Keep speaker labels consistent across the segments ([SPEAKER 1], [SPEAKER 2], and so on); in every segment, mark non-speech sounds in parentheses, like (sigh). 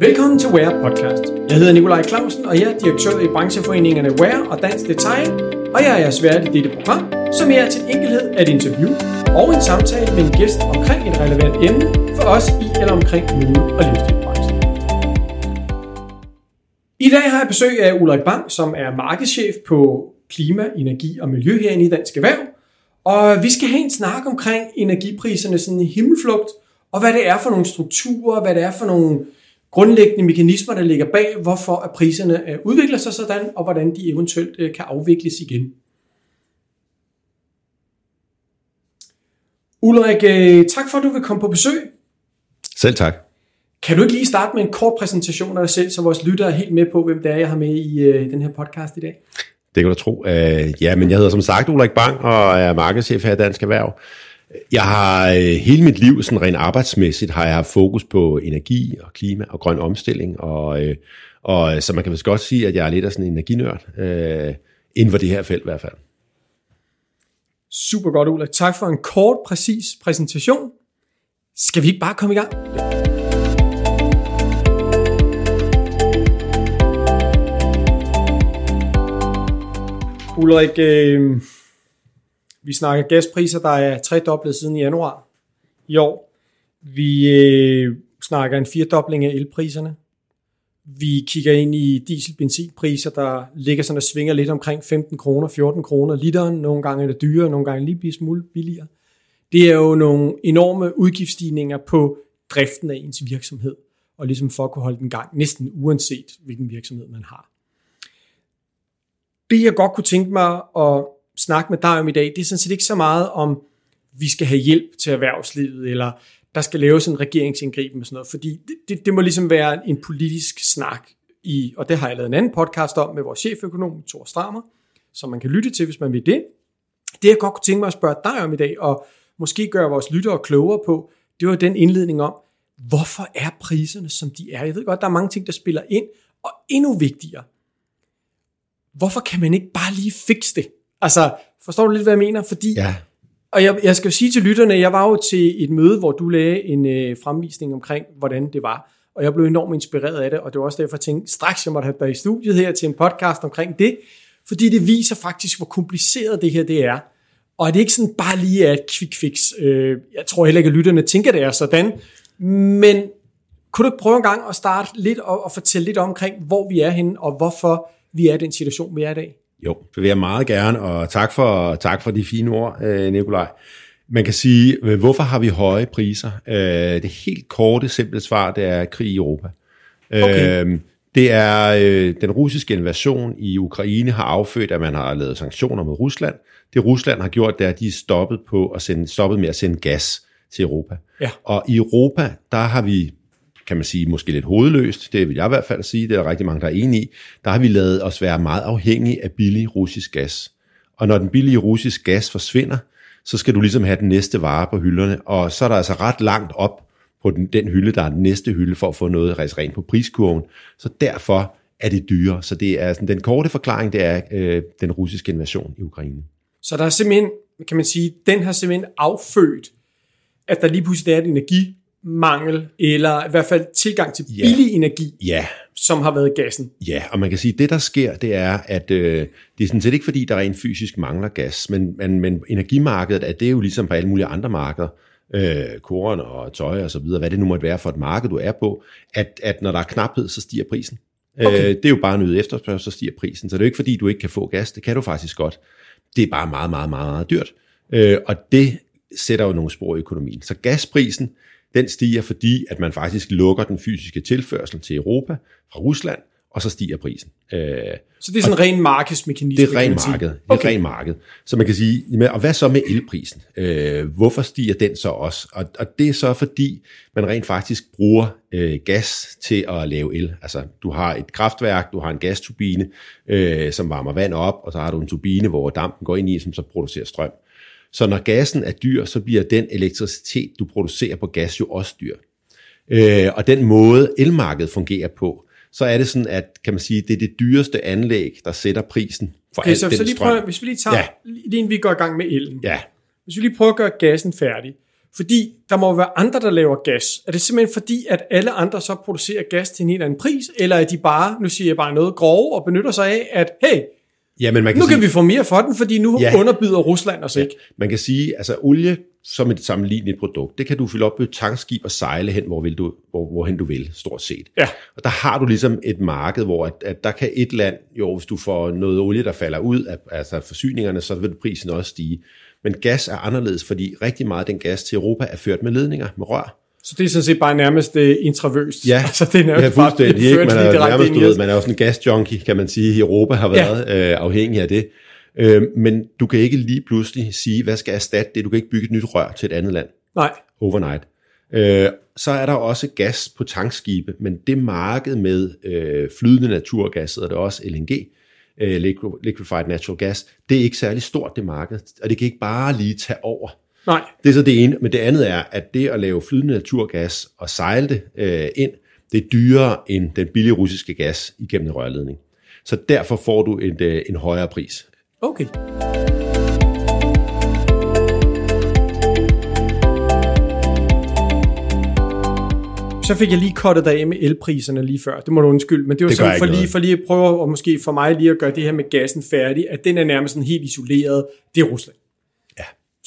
[SPEAKER 1] Velkommen til Wear Podcast. Jeg hedder Nikolaj Clausen, og jeg er direktør i brancheforeningerne Wear og Dansk Detail, og jeg er jeres vært i dette program, som er til enkelhed et interview og en samtale med en gæst omkring et relevant emne for os i eller omkring mode- og livsstilbranchen. I dag har jeg besøg af Ulrik Bang, som er markedschef på klima, energi og miljø herinde i Dansk Erhverv. Og vi skal have en snak omkring energipriserne sådan i himmelflugt, og hvad det er for nogle strukturer, hvad det er for nogle grundlæggende mekanismer, der ligger bag, hvorfor at priserne øh, udvikler sig sådan, og hvordan de eventuelt øh, kan afvikles igen. Ulrik, øh, tak for, at du vil komme på besøg.
[SPEAKER 2] Selv tak.
[SPEAKER 1] Kan du ikke lige starte med en kort præsentation af dig selv, så vores lyttere er helt med på, hvem det er, jeg har med i den her podcast i dag?
[SPEAKER 2] Det kan du tro. ja, men jeg hedder som sagt Ulrik Bang og er markedschef her i Dansk Erhverv. Jeg har øh, hele mit liv, sådan rent arbejdsmæssigt, har jeg haft fokus på energi og klima og grøn omstilling, og, øh, og øh, så man kan vist godt sige, at jeg er lidt af sådan en energinørd, øh, inden for det her felt i hvert fald.
[SPEAKER 1] Super godt, Ulrik. Tak for en kort, præcis præsentation. Skal vi ikke bare komme i gang? Ulrik, øh, vi snakker gaspriser, der er tredoblet siden januar i år. Vi øh, snakker en firedobling af elpriserne. Vi kigger ind i diesel-benzinpriser, der ligger sådan og svinger lidt omkring 15 kroner, 14 kroner literen. Nogle gange er det dyrere, nogle gange lige smule billigere. Det er jo nogle enorme udgiftsstigninger på driften af ens virksomhed, og ligesom for at kunne holde den gang, næsten uanset hvilken virksomhed man har. Det jeg godt kunne tænke mig at snakke med dig om i dag, det er sådan set ikke så meget om, vi skal have hjælp til erhvervslivet, eller der skal laves en regeringsindgriben og sådan noget, fordi det, det, det må ligesom være en politisk snak i, og det har jeg lavet en anden podcast om med vores cheføkonom, Thor Strammer, som man kan lytte til, hvis man vil det. Det jeg godt kunne tænke mig at spørge dig om i dag, og måske gøre vores lyttere klogere på, det var den indledning om, hvorfor er priserne, som de er? Jeg ved godt, der er mange ting, der spiller ind, og endnu vigtigere, hvorfor kan man ikke bare lige fikse det? Altså, forstår du lidt, hvad jeg mener? Fordi,
[SPEAKER 2] ja.
[SPEAKER 1] Og jeg, jeg skal jo sige til lytterne, jeg var jo til et møde, hvor du lagde en øh, fremvisning omkring, hvordan det var. Og jeg blev enormt inspireret af det, og det var også derfor, jeg tænkte, straks jeg måtte have dig i studiet her til en podcast omkring det, fordi det viser faktisk, hvor kompliceret det her det er. Og det ikke sådan bare lige er et quick fix. Øh, jeg tror heller ikke, at lytterne tænker, det er sådan. Men kunne du ikke prøve en gang at starte lidt og, og fortælle lidt omkring, hvor vi er henne, og hvorfor vi er i den situation, vi er i dag?
[SPEAKER 2] Jo, det vil jeg meget gerne, og tak for, tak for de fine ord, øh, Nikolaj. Man kan sige, øh, hvorfor har vi høje priser? Øh, det helt korte, simple svar, det er krig i Europa. Okay. Det er den russiske invasion i Ukraine har affødt, at man har lavet sanktioner mod Rusland. Det Rusland har gjort, det er, at de er stoppet, på at sende, stoppet med at sende gas til Europa.
[SPEAKER 1] Ja.
[SPEAKER 2] Og i Europa, der har vi kan man sige, måske lidt hovedløst, det vil jeg i hvert fald sige, det er der rigtig mange, der er enige i, der har vi lavet os være meget afhængige af billig russisk gas. Og når den billige russisk gas forsvinder, så skal du ligesom have den næste vare på hylderne, og så er der altså ret langt op på den, den hylde, der er den næste hylde, for at få noget rent på priskurven. Så derfor er det dyre. Så det er sådan, den korte forklaring, det er øh, den russiske invasion i Ukraine.
[SPEAKER 1] Så der er simpelthen, kan man sige, den har simpelthen affødt, at der lige pludselig er et energi mangel, eller i hvert fald tilgang til ja. billig energi,
[SPEAKER 2] ja.
[SPEAKER 1] som har været gassen.
[SPEAKER 2] Ja, og man kan sige, at det der sker, det er, at øh, det er sådan set ikke fordi, der rent fysisk mangler gas, men, men, men energimarkedet, at det er jo ligesom på alle mulige andre markeder, øh, korn og tøj og så videre, hvad det nu måtte være for et marked, du er på, at, at når der er knaphed, så stiger prisen. Okay. Øh, det er jo bare noget efterspørgsel, så stiger prisen. Så det er jo ikke fordi, du ikke kan få gas, det kan du faktisk godt. Det er bare meget, meget, meget, meget dyrt. Øh, og det sætter jo nogle spor i økonomien. Så gasprisen, den stiger, fordi at man faktisk lukker den fysiske tilførsel til Europa fra Rusland, og så stiger prisen.
[SPEAKER 1] Øh, så det er sådan en ren markedsmekanisme?
[SPEAKER 2] Det er ren marked. Det er okay. ren marked. Så man kan sige, og hvad så med elprisen? Øh, hvorfor stiger den så også? Og, og det er så fordi, man rent faktisk bruger øh, gas til at lave el. Altså, du har et kraftværk, du har en gasturbine, øh, som varmer vand op, og så har du en turbine, hvor dampen går ind i, som så producerer strøm. Så når gassen er dyr, så bliver den elektricitet, du producerer på gas, jo også dyr. Øh, og den måde elmarkedet fungerer på, så er det sådan, at kan man sige, det er det dyreste anlæg, der sætter prisen for okay, alt så, den så
[SPEAKER 1] lige
[SPEAKER 2] strøm.
[SPEAKER 1] Prøver, hvis vi lige tager, ja. lige inden vi går i gang med elen.
[SPEAKER 2] Ja.
[SPEAKER 1] Hvis vi lige prøver at gøre gassen færdig. Fordi der må være andre, der laver gas. Er det simpelthen fordi, at alle andre så producerer gas til en helt anden pris, eller er de bare, nu siger jeg bare noget grove, og benytter sig af, at hey,
[SPEAKER 2] Ja, men man kan
[SPEAKER 1] nu
[SPEAKER 2] sige,
[SPEAKER 1] kan vi få mere for den, fordi nu
[SPEAKER 2] Ja.
[SPEAKER 1] ja. underbyder Rusland os ikke.
[SPEAKER 2] Man kan sige, altså olie som et sammenligneligt produkt, det kan du fylde op et tankskib og sejle hen, hvor vil du, hvor, hvorhen du vil, stort set.
[SPEAKER 1] Ja.
[SPEAKER 2] Og der har du ligesom et marked, hvor at, at der kan et land, jo hvis du får noget olie, der falder ud af altså forsyningerne, så vil prisen også stige. Men gas er anderledes, fordi rigtig meget af den gas til Europa er ført med ledninger, med rør.
[SPEAKER 1] Så det er sådan set bare nærmest uh, intravøst.
[SPEAKER 2] Ja, (laughs)
[SPEAKER 1] altså, det er
[SPEAKER 2] ja
[SPEAKER 1] nærmest bare
[SPEAKER 2] fuldstændig. Ikke?
[SPEAKER 1] ført
[SPEAKER 2] Man er, nærmest, du ved, man er jo sådan en gasjunkie, kan man sige, i Europa har været ja. øh, afhængig af det. Øh, men du kan ikke lige pludselig sige, hvad skal erstatte det? Du kan ikke bygge et nyt rør til et andet land
[SPEAKER 1] Nej,
[SPEAKER 2] overnight. Øh, så er der også gas på tankskibe, men det marked med øh, flydende naturgas, hedder det også LNG, øh, liquefied natural gas, det er ikke særlig stort, det marked, og det kan ikke bare lige tage over.
[SPEAKER 1] Nej.
[SPEAKER 2] Det er så det ene, men det andet er, at det at lave flydende naturgas og sejle det øh, ind, det er dyrere end den billige russiske gas igennem en rørledning. Så derfor får du en, øh, en højere pris.
[SPEAKER 1] Okay. Så fik jeg lige kottet dig af med elpriserne lige før. Det må du undskylde, men det var
[SPEAKER 2] Det
[SPEAKER 1] sådan for lige,
[SPEAKER 2] noget.
[SPEAKER 1] for lige at prøve, og måske for mig lige at gøre det her med gassen færdig, at den er nærmest sådan helt isoleret. Det er Rusland.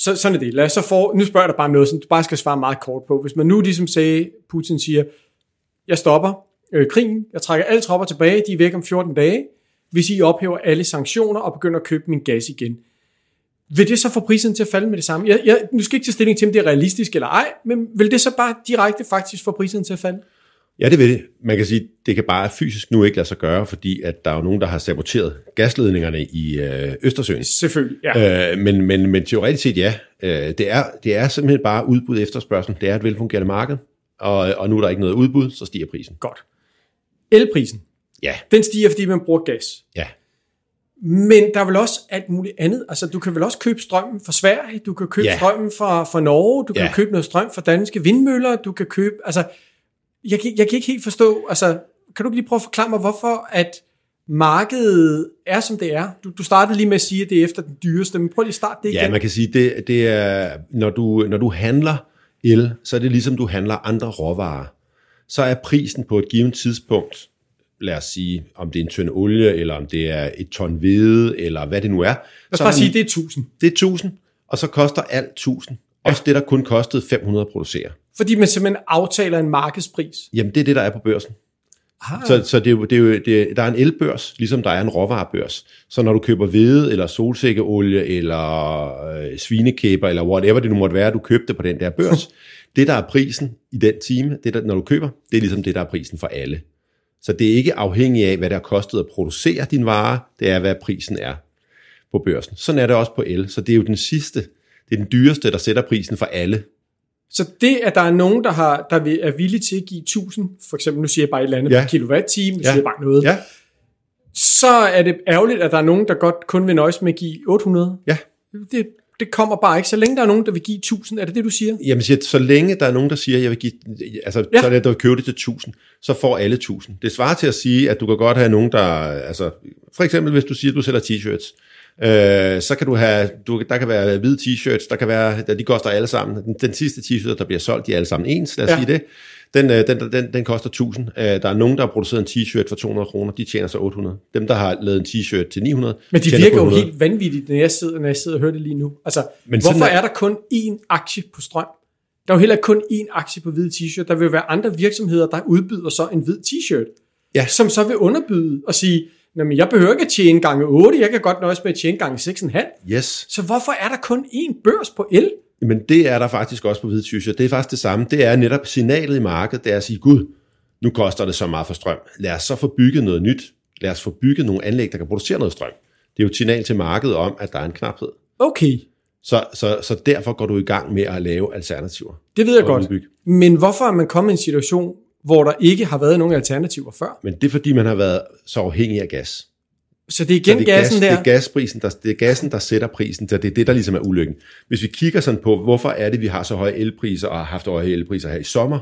[SPEAKER 1] Så, sådan er det. Lad os så for, nu spørger jeg dig bare om noget, som du bare skal svare meget kort på. Hvis man nu ligesom sagde, Putin siger, jeg stopper øh, krigen, jeg trækker alle tropper tilbage, de er væk om 14 dage, hvis I ophæver alle sanktioner og begynder at købe min gas igen. Vil det så få prisen til at falde med det samme? Jeg, jeg, nu skal jeg ikke tage stilling til, om det er realistisk eller ej, men vil det så bare direkte faktisk få prisen til at falde?
[SPEAKER 2] Ja, det vil det. Man kan sige, det kan bare fysisk nu ikke lade sig gøre, fordi at der er jo nogen, der har saboteret gasledningerne i øh, Østersøen.
[SPEAKER 1] Selvfølgelig, ja.
[SPEAKER 2] Øh, men, men, men teoretisk set ja. Øh, det, er, det er simpelthen bare udbud efterspørgsel. Det er et velfungerende marked, og, og nu er der ikke noget udbud, så stiger prisen.
[SPEAKER 1] Godt. Elprisen,
[SPEAKER 2] Ja,
[SPEAKER 1] den stiger, fordi man bruger gas.
[SPEAKER 2] ja.
[SPEAKER 1] Men der er vel også alt muligt andet. Altså, du kan vel også købe strømmen fra Sverige, du kan købe
[SPEAKER 2] Ja.
[SPEAKER 1] strømmen fra, fra Norge, du kan
[SPEAKER 2] Ja.
[SPEAKER 1] købe noget strøm fra danske vindmøller, du kan købe... Altså, jeg, kan- jeg kan ikke helt forstå... Altså, kan du lige prøve at forklare mig, hvorfor at markedet er, som det er? Du, du startede lige med at sige, at det er efter den dyreste, men prøv lige at starte det igen.
[SPEAKER 2] Ja, man kan sige, det, det er, når du, når du handler el, så er det ligesom du handler andre råvarer. Så er prisen på et givet tidspunkt, lad os sige, om det er en tynd olie, eller om det er et ton hvede, eller hvad det nu er.
[SPEAKER 1] Lad os
[SPEAKER 2] så
[SPEAKER 1] bare sige, det er 1000.
[SPEAKER 2] det er 1000, og så koster alt 1000. Også det, der kun kostede 500 at producere.
[SPEAKER 1] Fordi man simpelthen aftaler en markedspris.
[SPEAKER 2] Jamen, det er det, der er på børsen.
[SPEAKER 1] Ah,
[SPEAKER 2] Så, så det er jo, det er jo, det, der er en elbørs, ligesom der er en råvarebørs. Så når du køber hvede, eller solsikkeolie, eller øh, svinekæber, eller whatever det nu måtte være, du købte på den der børs, (laughs) det der er prisen i den time, det der, når du køber, det er ligesom det, der er prisen for alle. Så det er ikke afhængigt af, hvad det har kostet at producere din vare, det er, hvad prisen er på børsen. Sådan er det også på el, så det er jo den sidste, det er den dyreste, der sætter prisen for alle.
[SPEAKER 1] Så det, at der er nogen, der, har, der er villige til at give 1000, for eksempel, nu siger jeg bare et eller andet
[SPEAKER 2] Ja.
[SPEAKER 1] kilowatt-time, nu
[SPEAKER 2] Ja.
[SPEAKER 1] siger jeg bare noget,
[SPEAKER 2] Ja,
[SPEAKER 1] så er det ærgerligt, at der er nogen, der godt kun vil nøjes med at give 800.
[SPEAKER 2] ja.
[SPEAKER 1] Det, det kommer bare ikke. Så længe der er nogen, der vil give 1000, er det det, du siger?
[SPEAKER 2] Jamen, siger, så længe der er nogen, der siger, at jeg vil give, altså, ja. Så er det, der vil købe det til 1000, så får alle 1000. Det svarer til at sige, at du kan godt have nogen, der, altså, for eksempel hvis du siger, at du sælger t-shirts, øh, så kan du have, du, der kan være hvide t-shirts, der kan være, der, de koster alle sammen, den, den sidste t-shirt, der bliver solgt, de er alle sammen ens, lad os ja. Sige det. Den, øh, den, den, den koster 1000. Øh, Der er nogen, der har produceret en t-shirt for 200 kroner, de tjener så 800. Dem, der har lavet en t-shirt til 900,
[SPEAKER 1] Men de virker jo
[SPEAKER 2] 100.
[SPEAKER 1] helt vanvittigt, når jeg sidder, når jeg sidder og hører det lige nu. Altså,
[SPEAKER 2] Men
[SPEAKER 1] hvorfor
[SPEAKER 2] er-
[SPEAKER 1] er der kun én aktie på strøm? Der er jo heller kun én aktie på hvid t-shirt. Der vil jo være andre virksomheder, der udbyder så en hvid t-shirt.
[SPEAKER 2] Ja.
[SPEAKER 1] Som så vil underbyde og sige, "Nå, men jeg behøver ikke at tjene gange 8, jeg kan godt nøjes med at tjene gange 6,5.
[SPEAKER 2] Yes.
[SPEAKER 1] Så hvorfor er der kun én børs på el?
[SPEAKER 2] Men det er der faktisk også på hvide t-shirt. Det er faktisk det samme. Det er netop signalet i markedet, det er at sige, gud, nu koster det så meget for strøm. Lad os så få bygget noget nyt. Lad os få bygget nogle anlæg, der kan producere noget strøm. Det er jo et signal til markedet om, at der er en knaphed.
[SPEAKER 1] Okay,
[SPEAKER 2] Så, så, så derfor går du i gang med at lave alternativer.
[SPEAKER 1] det ved jeg godt.
[SPEAKER 2] udbygge.
[SPEAKER 1] Men hvorfor er man kommet i en situation, hvor der ikke har været nogen alternativer før?
[SPEAKER 2] Men det er fordi, man har været så afhængig af gas.
[SPEAKER 1] Så det er igen
[SPEAKER 2] så det er,
[SPEAKER 1] gassen
[SPEAKER 2] gas,
[SPEAKER 1] der.
[SPEAKER 2] det er gasprisen, der, det er gassen, der sætter prisen, så det er det, der ligesom er ulykken. Hvis vi kigger sådan på, hvorfor er det, vi har så høje elpriser og har haft høje elpriser her i sommer,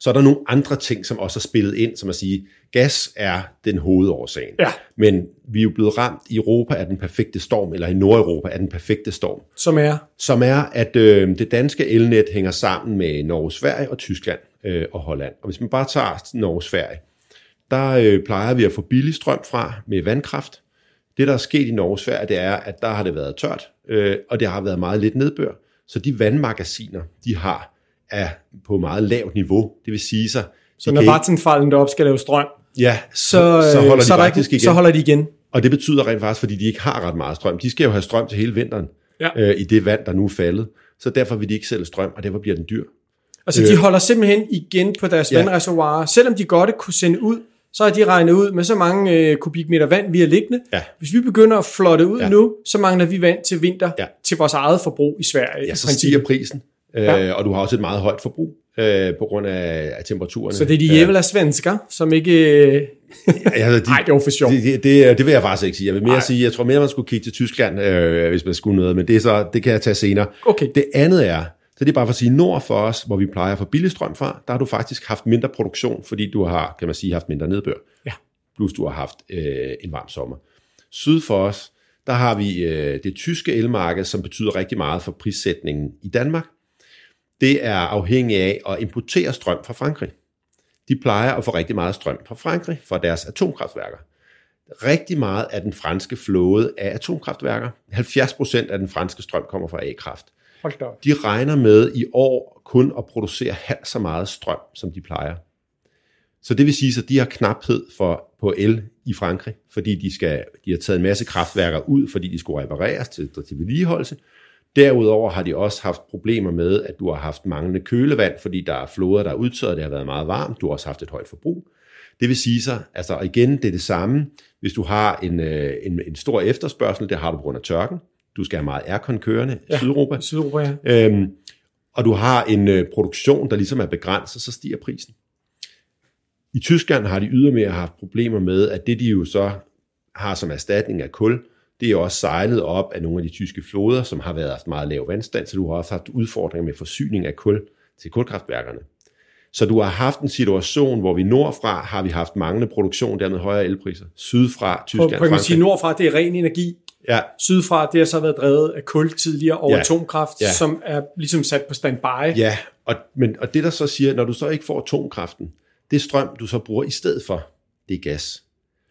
[SPEAKER 2] Så er der nogle andre ting, som også er spillet ind, som at sige, gas er den hovedårsagen.
[SPEAKER 1] Ja.
[SPEAKER 2] Men vi er jo blevet ramt i Europa af den perfekte storm, eller i Nordeuropa af den perfekte storm,
[SPEAKER 1] Som er,
[SPEAKER 2] som er, at øh, det danske elnet hænger sammen med Norge, Sverige og Tyskland øh, og Holland. Og hvis man bare tager Norge, Sverige, der øh, plejer vi at få billig strøm fra med vandkraft. Det, der er sket i Norge og Sverige, det er, at der har det været tørt, øh, og det har været meget lidt nedbør. Så de vandmagasiner, de har, er på meget lavt niveau. Det vil sige sig,
[SPEAKER 1] så når Vattenfallen deroppe skal lave strøm,
[SPEAKER 2] ja,
[SPEAKER 1] så,
[SPEAKER 2] så, så holder
[SPEAKER 1] så,
[SPEAKER 2] de
[SPEAKER 1] er der ikke,
[SPEAKER 2] igen.
[SPEAKER 1] så holder de igen.
[SPEAKER 2] Og det betyder rent faktisk, fordi de ikke har ret meget strøm. De skal jo have strøm til hele vinteren
[SPEAKER 1] Ja.
[SPEAKER 2] øh, i det vand, der nu er faldet. Så derfor vil de ikke sælge strøm, og derfor bliver den dyr.
[SPEAKER 1] Altså, de holder simpelthen igen på deres
[SPEAKER 2] ja.
[SPEAKER 1] vandreservoirer. Selvom de godt kunne sende ud, så har de regnet ud med så mange øh, kubikmeter vand, vi har liggende.
[SPEAKER 2] Ja.
[SPEAKER 1] Hvis vi begynder at flotte ud
[SPEAKER 2] Ja.
[SPEAKER 1] nu, så mangler vi vand til vinter,
[SPEAKER 2] Ja.
[SPEAKER 1] til vores eget forbrug i Sverige.
[SPEAKER 2] Ja,
[SPEAKER 1] i
[SPEAKER 2] så
[SPEAKER 1] princippet.
[SPEAKER 2] stiger prisen, øh,
[SPEAKER 1] Ja.
[SPEAKER 2] og du har også et meget højt forbrug øh, på grund af, af temperaturerne.
[SPEAKER 1] Så det er de jævla svensker, som ikke... Øh,
[SPEAKER 2] Ja, altså, (laughs) de,
[SPEAKER 1] det var for sjovt.
[SPEAKER 2] Det, det, det, det vil jeg faktisk ikke sige. Jeg vil mere
[SPEAKER 1] Nej.
[SPEAKER 2] sige, jeg tror mere, man skulle kigge til Tyskland, øh, hvis man skulle noget, men det, er så, det kan jeg tage senere.
[SPEAKER 1] Okay.
[SPEAKER 2] Det andet er, så det er bare for at sige, nord for os, hvor vi plejer at få billig strøm fra, der har du faktisk haft mindre produktion, fordi du har, kan man sige, haft mindre nedbør.
[SPEAKER 1] Ja.
[SPEAKER 2] Plus du har haft øh, en varm sommer. Syd for os, der har vi øh, det tyske elmarked, som betyder rigtig meget for prissætningen i Danmark. Det er afhængigt af at importere strøm fra Frankrig. De plejer at få rigtig meget strøm fra Frankrig, fra deres atomkraftværker. Rigtig meget af den franske flåde af atomkraftværker, 70% af den franske strøm kommer fra A-kraft.
[SPEAKER 1] Hold da.
[SPEAKER 2] De regner med i år kun at producere halvt så meget strøm, som de plejer. Så det vil sige, at de har knaphed for, på el i Frankrig, fordi de, skal, de har taget en masse kraftværker ud, fordi de skulle repareres til, til vedligeholdelse. Derudover har de også haft problemer med, at du har haft manglende kølevand, fordi der er floder, der er udtørret, det har været meget varmt, du har også haft et højt forbrug. Det vil sige sig, altså igen, det er det samme, hvis du har en, øh, en, en stor efterspørgsel, det har du på grund af tørken, du skal have meget aircon kørende i
[SPEAKER 1] Ja.
[SPEAKER 2] Sydeuropa,
[SPEAKER 1] Sydeuropa, ja.
[SPEAKER 2] øhm, og du har en øh, produktion, der ligesom er begrænset, så stiger prisen. I Tyskland har de ydermere haft problemer med, at det de jo så har som erstatning af kul, det er også sejlet op af nogle af de tyske floder, som har været haft meget lav vandstand, så du har også haft udfordringer med forsyning af kul til kulkraftværkerne. Så du har haft en situation, hvor vi nordfra har vi haft manglende produktion, dermed højere elpriser. Sydfra, Tyskland,
[SPEAKER 1] på, kan man sige,
[SPEAKER 2] Frankrig.
[SPEAKER 1] nordfra, det er ren energi.
[SPEAKER 2] Ja,
[SPEAKER 1] Sydfra, det har så været drevet af kul tidligere og
[SPEAKER 2] Ja.
[SPEAKER 1] atomkraft,
[SPEAKER 2] Ja.
[SPEAKER 1] som er ligesom sat på standby.
[SPEAKER 2] Ja, og, men, og det der så siger, når du så ikke får atomkraften, det strøm, du så bruger i stedet for, det er gas,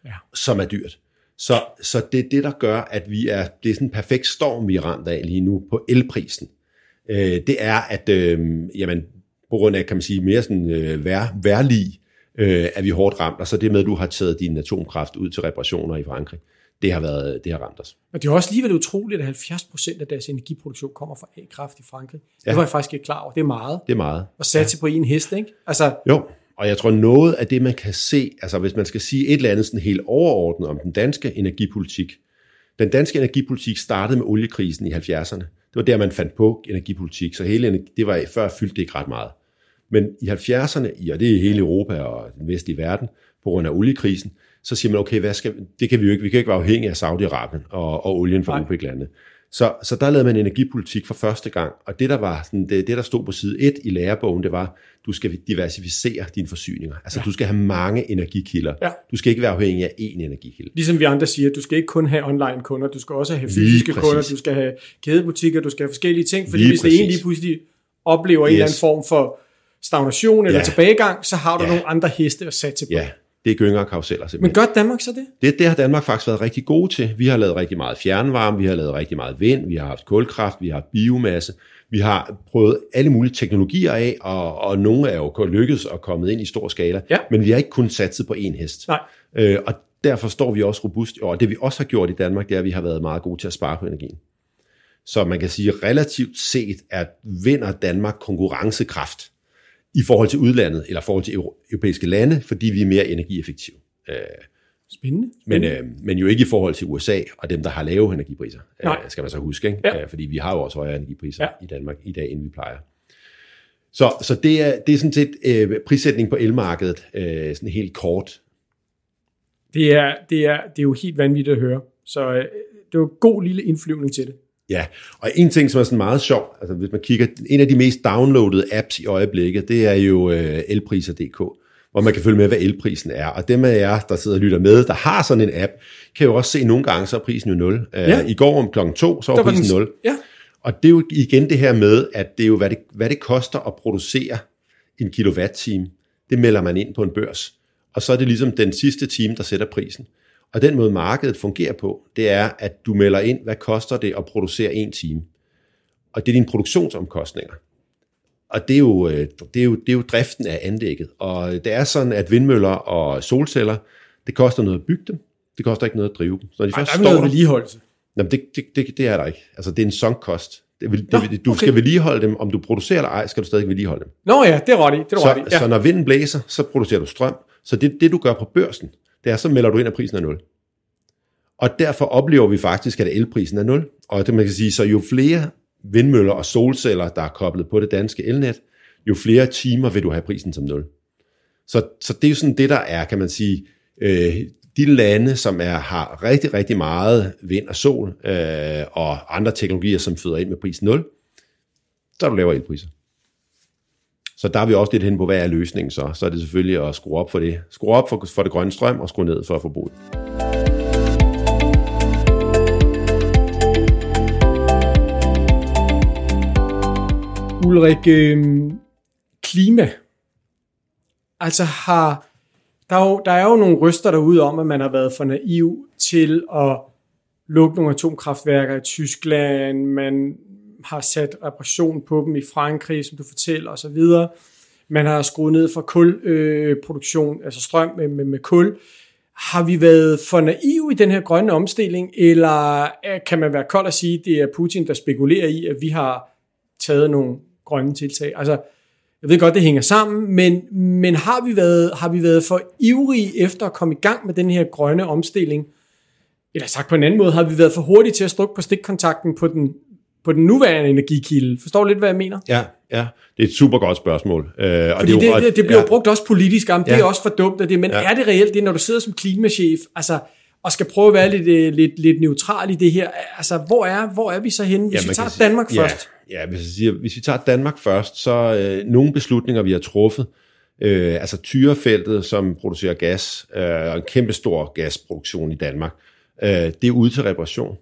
[SPEAKER 1] Ja.
[SPEAKER 2] som er dyrt. Så, så det er det, der gør, at vi er, det er sådan en perfekt storm, vi er ramt af lige nu på elprisen. Øh, det er, at øh, jamen, på grund af, kan man sige, mere sådan øh, vær, værlig, øh, er vi hårdt ramt, og så det med, at du har taget din atomkraft ud til reparationer i Frankrig, det har, været, det har ramt os.
[SPEAKER 1] Men det er også alligevel utroligt, at 70 procent af deres energiproduktion kommer fra A-kraft i Frankrig.
[SPEAKER 2] Ja.
[SPEAKER 1] Det var jeg faktisk ikke klar over. Det er meget.
[SPEAKER 2] Det er meget.
[SPEAKER 1] At satse ja. på en hest, ikke? Altså,
[SPEAKER 2] Jo, og jeg tror noget af det, man kan se, altså hvis man skal sige et eller andet sådan helt overordnet om den danske energipolitik. Den danske energipolitik startede med oliekrisen i 70'erne. Det var der, man fandt på energipolitik, så hele det var før fyldte det ikke ret meget. Men i 70'erne, i- og det er hele Europa og den vestlige verden, på grund af oliekrisen, så siger man, okay, hvad skal, det kan vi jo ikke, vi kan ikke være afhængige af Saudi-Arabien og, og olien fra. OPEC-landene. Så, så der lavede man energipolitik for første gang, og det der var sådan, det, det der stod på side 1 i lærebogen, det var, du skal diversificere dine forsyninger. Altså ja. du skal have mange energikilder.
[SPEAKER 1] Ja.
[SPEAKER 2] Du skal ikke være afhængig af én energikilde.
[SPEAKER 1] ligesom vi andre siger, du skal ikke kun have online kunder, du skal også have fysiske kunder, du skal have kædebutikker, du skal have forskellige ting, fordi
[SPEAKER 2] Lige
[SPEAKER 1] hvis det ene lige pludselig oplever en
[SPEAKER 2] Yes.
[SPEAKER 1] eller anden form for stagnation eller
[SPEAKER 2] Ja.
[SPEAKER 1] tilbagegang, så har du
[SPEAKER 2] Ja.
[SPEAKER 1] nogle andre heste at satse på.
[SPEAKER 2] Ja, det er gynger og karuseller
[SPEAKER 1] Men
[SPEAKER 2] simpelthen.
[SPEAKER 1] gør Danmark så det?
[SPEAKER 2] Det, det har Danmark faktisk været rigtig gode til. Vi har lavet rigtig meget fjernvarme, vi har lavet rigtig meget vind, vi har haft kulkraft, vi har haft biomasse, vi har prøvet alle mulige teknologier af, og, og nogle er jo lykkedes og kommet ind i stor skala,
[SPEAKER 1] Ja.
[SPEAKER 2] men vi har ikke kun satset på én hest.
[SPEAKER 1] Nej.
[SPEAKER 2] Øh, og derfor står vi også robust, og det vi også har gjort i Danmark, det er, at vi har været meget gode til at spare på energien. Så man kan sige, relativt set, at vinder Danmark konkurrencekraft i forhold til udlandet, eller i forhold til euro- europæiske lande, fordi vi er mere energieffektive. Øh,
[SPEAKER 1] Spændende.
[SPEAKER 2] men, øh, men jo ikke i forhold til USA og dem, der har lave energipriser,
[SPEAKER 1] Nej.
[SPEAKER 2] øh, skal man så huske. Ikke?
[SPEAKER 1] Ja.
[SPEAKER 2] Øh, fordi vi har jo også højere energipriser
[SPEAKER 1] Ja.
[SPEAKER 2] i Danmark i dag, end vi plejer. Så, så det, er, det er sådan set øh, prissætning på elmarkedet, øh, sådan helt kort.
[SPEAKER 1] Det er, det, er, det er jo helt vanvittigt at høre. Så øh, det var en god lille indflyvning til det.
[SPEAKER 2] Ja, og en ting, som er sådan meget sjov, altså hvis man kigger, en af de mest downloadede apps i øjeblikket, det er jo øh, elpriser.dk, hvor man kan følge med, hvad elprisen er. Og dem af jer, der sidder og lytter med, der har sådan en app, kan jo også se, at nogle gange så er prisen jo 0. Ja. I går om klokken 2, så var, var prisen 0.
[SPEAKER 1] Ja.
[SPEAKER 2] Og det er jo igen det her med, at det er jo, hvad det, hvad det koster at producere en kilowatt-time. Det melder man ind på en børs. Og så er det ligesom den sidste time, der sætter prisen. Og den måde markedet fungerer på, det er, at du melder ind, hvad koster det at producere en time. Og det er dine produktionsomkostninger. Og det er, jo, øh, det, er jo, det er jo driften af anlægget. Og det er sådan, at vindmøller og solceller, det koster noget at bygge dem. Det koster ikke noget at drive dem.
[SPEAKER 1] Så når de Ej, først der er står noget der, vedligeholdelse.
[SPEAKER 2] Jamen, det, det, det, det er der ikke. Altså, det er en sunk cost. Det vil, Nå, det, du okay. skal vedligeholde dem, om du producerer eller ej, skal du stadig vedligeholde dem.
[SPEAKER 1] Nå ja, det er ret i. Det er
[SPEAKER 2] så,
[SPEAKER 1] ret i. Ja.
[SPEAKER 2] så når vinden blæser, så producerer du strøm. Så det, det du gør på børsen, det er, så melder du ind, at prisen er 0. Og derfor oplever vi faktisk, at elprisen er 0. Og det man kan sige, så jo flere vindmøller og solceller, der er koblet på det danske elnet, jo flere timer vil du have prisen som 0. Så, så det er jo sådan det, der er, kan man sige, øh, de lande, som er, har rigtig, rigtig meget vind og sol øh, og andre teknologier, som føder ind med prisen 0, så er du lavere elpriser. Så der er vi også lidt hen på, hvad er løsningen så? Så er det selvfølgelig at skrue op for det. Skrue op for, for det grønne strøm og skrue ned for forbruget.
[SPEAKER 1] Ulrik, øh, klima. Altså har, der er, jo, der er jo nogle ryster derude om, at man har været for naiv til at lukke nogle atomkraftværker i Tyskland, man har sat repression på dem i Frankrig, som du fortæller osv. Man har skruet ned for kulproduktion, øh, altså strøm med, med, med kul. Har vi været for naive i den her grønne omstilling, eller øh, kan man være kold at sige, at det er Putin, der spekulerer i, at vi har taget nogle grønne tiltag? Altså, jeg ved godt, det hænger sammen, men, men har, vi været, har vi været for ivrige efter at komme i gang med den her grønne omstilling? Eller sagt på en anden måde, har vi været for hurtige til at strukke på stikkontakten på den, på den nuværende energikilde? Forstår du lidt, hvad jeg mener?
[SPEAKER 2] Ja, ja. Det er et super godt spørgsmål.
[SPEAKER 1] Øh, og Fordi det, det, det, det bliver ja. brugt også politisk, om ja. det er også for dumt det, men ja. er det reelt det, når du sidder som klimachef, altså, og skal prøve at være lidt, øh, lidt, lidt neutral i det her? Altså, hvor er, hvor er vi så henne, hvis ja, vi tager Danmark sige, først?
[SPEAKER 2] Ja, hvis, jeg siger, hvis vi tager Danmark først, så øh, nogle beslutninger, vi har truffet, øh, altså Tyrefeltet, som producerer gas, øh, og en kæmpe stor gasproduktion i Danmark, øh, det er ude til reparation.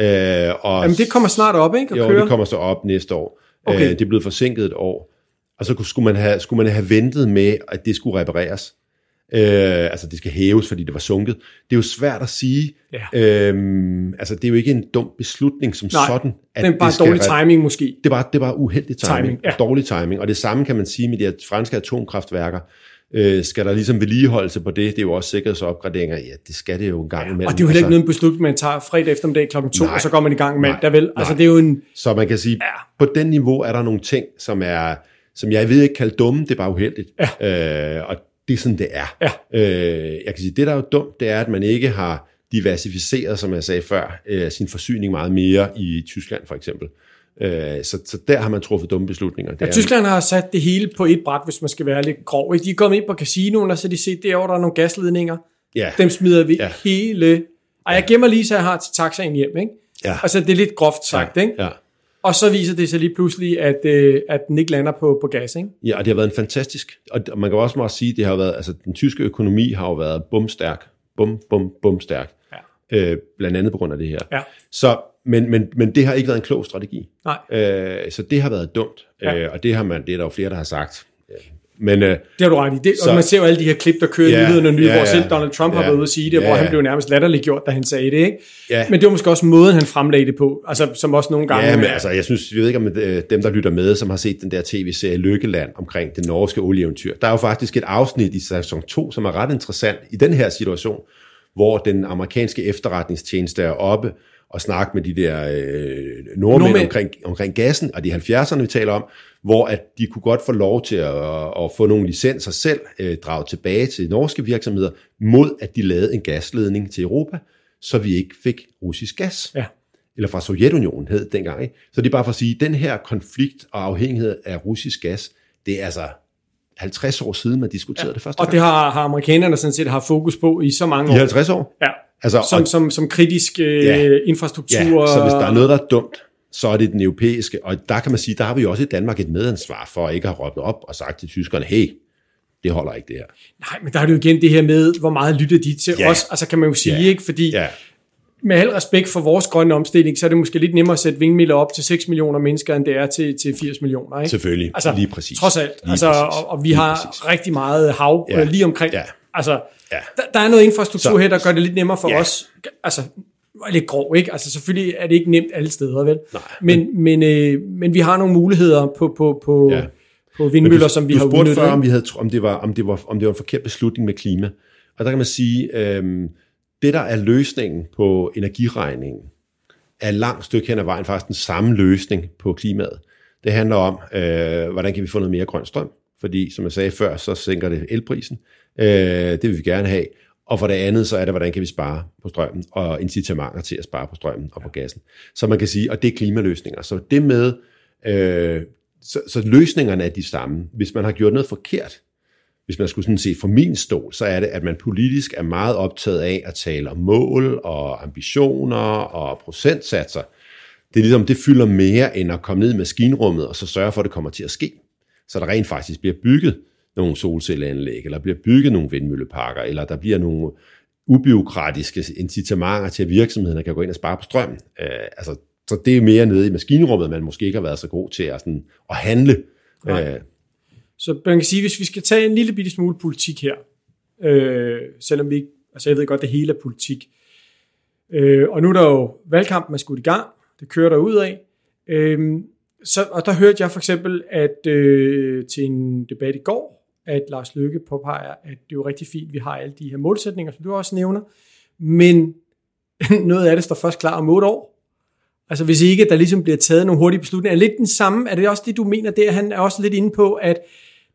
[SPEAKER 1] Øh, og, Jamen det kommer snart op, ikke?
[SPEAKER 2] jo,
[SPEAKER 1] køre.
[SPEAKER 2] det kommer så op næste år. Okay. Øh, det er blevet forsinket et år. Og så skulle man, have, skulle man have ventet med, at det skulle repareres. Øh, altså det skal hæves, fordi det var sunket. Det er jo svært at sige. Ja. Øhm, altså det er jo ikke en dum beslutning som Nej, sådan.
[SPEAKER 1] At det er bare det dårlig timing måske.
[SPEAKER 2] Det var, det var uheldig timing. timing ja. Dårlig timing. Og det samme kan man sige med de franske atomkraftværker. Øh, skal der ligesom vedligeholdelse på det? Det er jo også sikkerhedsopgraderinger. Ja, det skal det jo en gang imellem.
[SPEAKER 1] Og det er jo heller ikke altså, noget beslutning, man tager fredag eftermiddag klokken 2, og så går man i gang med det. vel? Altså det er jo en...
[SPEAKER 2] Så man kan sige, ja. på den niveau er der nogle ting, som er som jeg ved ikke kalde dumme, det er bare uheldigt. Ja. Øh, og det er sådan, det er. Ja. Øh, jeg kan sige, det der er jo dumt, det er, at man ikke har diversificeret, som jeg sagde før, øh, sin forsyning meget mere i Tyskland for eksempel. Øh, så, så der har man truffet dumme beslutninger.
[SPEAKER 1] Det ja, Tyskland har sat det hele på et bræt, hvis man skal være lidt grov. De er kommet ind på casinoen, og så de set, derovre der er nogle gasledninger. Ja. Dem smider vi ja. hele... Ej, jeg gemmer lige, så jeg har til taxaen hjem. Ikke? Ja. Altså, det er lidt groft sagt. Ja. Ikke? Ja. Og så viser det sig lige pludselig, at, øh, at den ikke lander på, på gas, ikke?
[SPEAKER 2] Ja, og det har været en fantastisk, og man kan også meget sige, det har været, altså den tyske økonomi har jo været bumstærk, bum, bum, bumstærk, ja. øh, blandt andet på grund af det her. Ja. Så, men, men, men det har ikke været en klog strategi. Nej. Øh, så det har været dumt, ja. øh, og det har man, det er der jo flere, der har sagt.
[SPEAKER 1] Men, øh, det har du ret i. Det, så, og man ser jo alle de her klip, der kører ja, nyhederne nu, ja, hvor selv Donald Trump ja, har været ude at sige det, ja, hvor han blev nærmest latterliggjort, da han sagde det. Ikke? Ja. Men det var måske også måden, han fremlagde det på, altså, som også nogle gange...
[SPEAKER 2] Ja, men altså, jeg synes, jeg ved ikke om øh, dem, der lytter med, som har set den der tv-serie Lykkeland omkring det norske olieeventyr. Der er jo faktisk et afsnit i sæson 2, som er ret interessant i den her situation, hvor den amerikanske efterretningstjeneste er oppe og snakke med de der øh, nordmænd, nordmænd. Omkring, omkring gassen, og de 70'erne, vi taler om, hvor at de kunne godt få lov til at, at få nogle licenser selv øh, draget tilbage til norske virksomheder, mod at de lavede en gasledning til Europa, så vi ikke fik russisk gas. Ja. Eller fra Sovjetunionen hed dengang. Ikke? Så det er bare for at sige, at den her konflikt og afhængighed af russisk gas, det er altså 50 år siden, man diskuterede ja. det første
[SPEAKER 1] Og gang. det har, har amerikanerne sådan set haft fokus på i så mange år.
[SPEAKER 2] I 50 år?
[SPEAKER 1] Ja. Altså, som, og, som, som kritisk øh, ja, infrastruktur.
[SPEAKER 2] Ja, så hvis der er noget, der er dumt, så er det den europæiske, og der kan man sige, der har vi også i Danmark et medansvar for at ikke have råbt op og sagt til tyskerne, hey, det holder ikke det her.
[SPEAKER 1] Nej, men der er det jo igen det her med, hvor meget lytter de til ja. os, altså kan man jo sige, ja. ikke? Fordi ja. med al respekt for vores grønne omstilling, så er det måske lidt nemmere at sætte vindmøller op til 6 millioner mennesker, end det er til, til 80 millioner, ikke?
[SPEAKER 2] Selvfølgelig, altså, lige præcis.
[SPEAKER 1] Trods alt,
[SPEAKER 2] lige
[SPEAKER 1] altså,
[SPEAKER 2] præcis.
[SPEAKER 1] Og, og vi lige har præcis. rigtig meget hav ja. lige omkring.
[SPEAKER 2] Ja.
[SPEAKER 1] Altså, ja. Der, der er noget infrastruktur så, her, der gør det lidt nemmere for ja. os, altså var lidt grov, ikke? Altså selvfølgelig er det ikke nemt alle steder, vel?
[SPEAKER 2] Nej,
[SPEAKER 1] men, men, øh, men vi har nogle muligheder på, på, på, ja. på vindmøller, du, som vi
[SPEAKER 2] du
[SPEAKER 1] har
[SPEAKER 2] udnyttet. før, om, vi havde, om, det var, om, det var, om det var en forkert beslutning med klima. Og der kan man sige, øh, det der er løsningen på energiregningen, er langt stykke hen ad vejen faktisk den samme løsning på klimaet. Det handler om, øh, hvordan kan vi få noget mere grøn strøm? Fordi, som jeg sagde før, så sænker det elprisen. Øh, det vil vi gerne have. Og for det andet, så er det, hvordan kan vi spare på strømmen, og incitamenter til at spare på strømmen og på gassen. Så man kan sige, og det er klimaløsninger. Så det med, øh, så, så løsningerne er de samme. Hvis man har gjort noget forkert, hvis man skulle sådan se fra min stol, så er det, at man politisk er meget optaget af at tale om mål og ambitioner og procentsatser. Det er ligesom, det fylder mere end at komme ned i maskinrummet og så sørge for, at det kommer til at ske. Så der rent faktisk bliver bygget nogle solcelleanlæg, eller bliver bygget nogle vindmølleparker, eller der bliver nogle ubiokratiske incitamenter til, at virksomhederne kan gå ind og spare på strøm. Øh, altså, så det er mere nede i maskinrummet, man måske ikke har været så god til at, sådan, at handle. Øh.
[SPEAKER 1] Så man kan sige, hvis vi skal tage en lille bitte smule politik her, øh, selvom vi ikke, altså jeg ved godt, det hele er politik, øh, og nu er der jo valgkampen er skudt i gang, det kører der ud af, øh, så, og der hørte jeg for eksempel, at øh, til en debat i går, at Lars Løkke påpeger, at det er jo rigtig fint, at vi har alle de her målsætninger, som du også nævner, men (laughs) noget af det står først klar om otte år. Altså hvis ikke der ligesom bliver taget nogle hurtige beslutninger. Er lidt den samme? Er det også det, du mener der? Han er også lidt inde på, at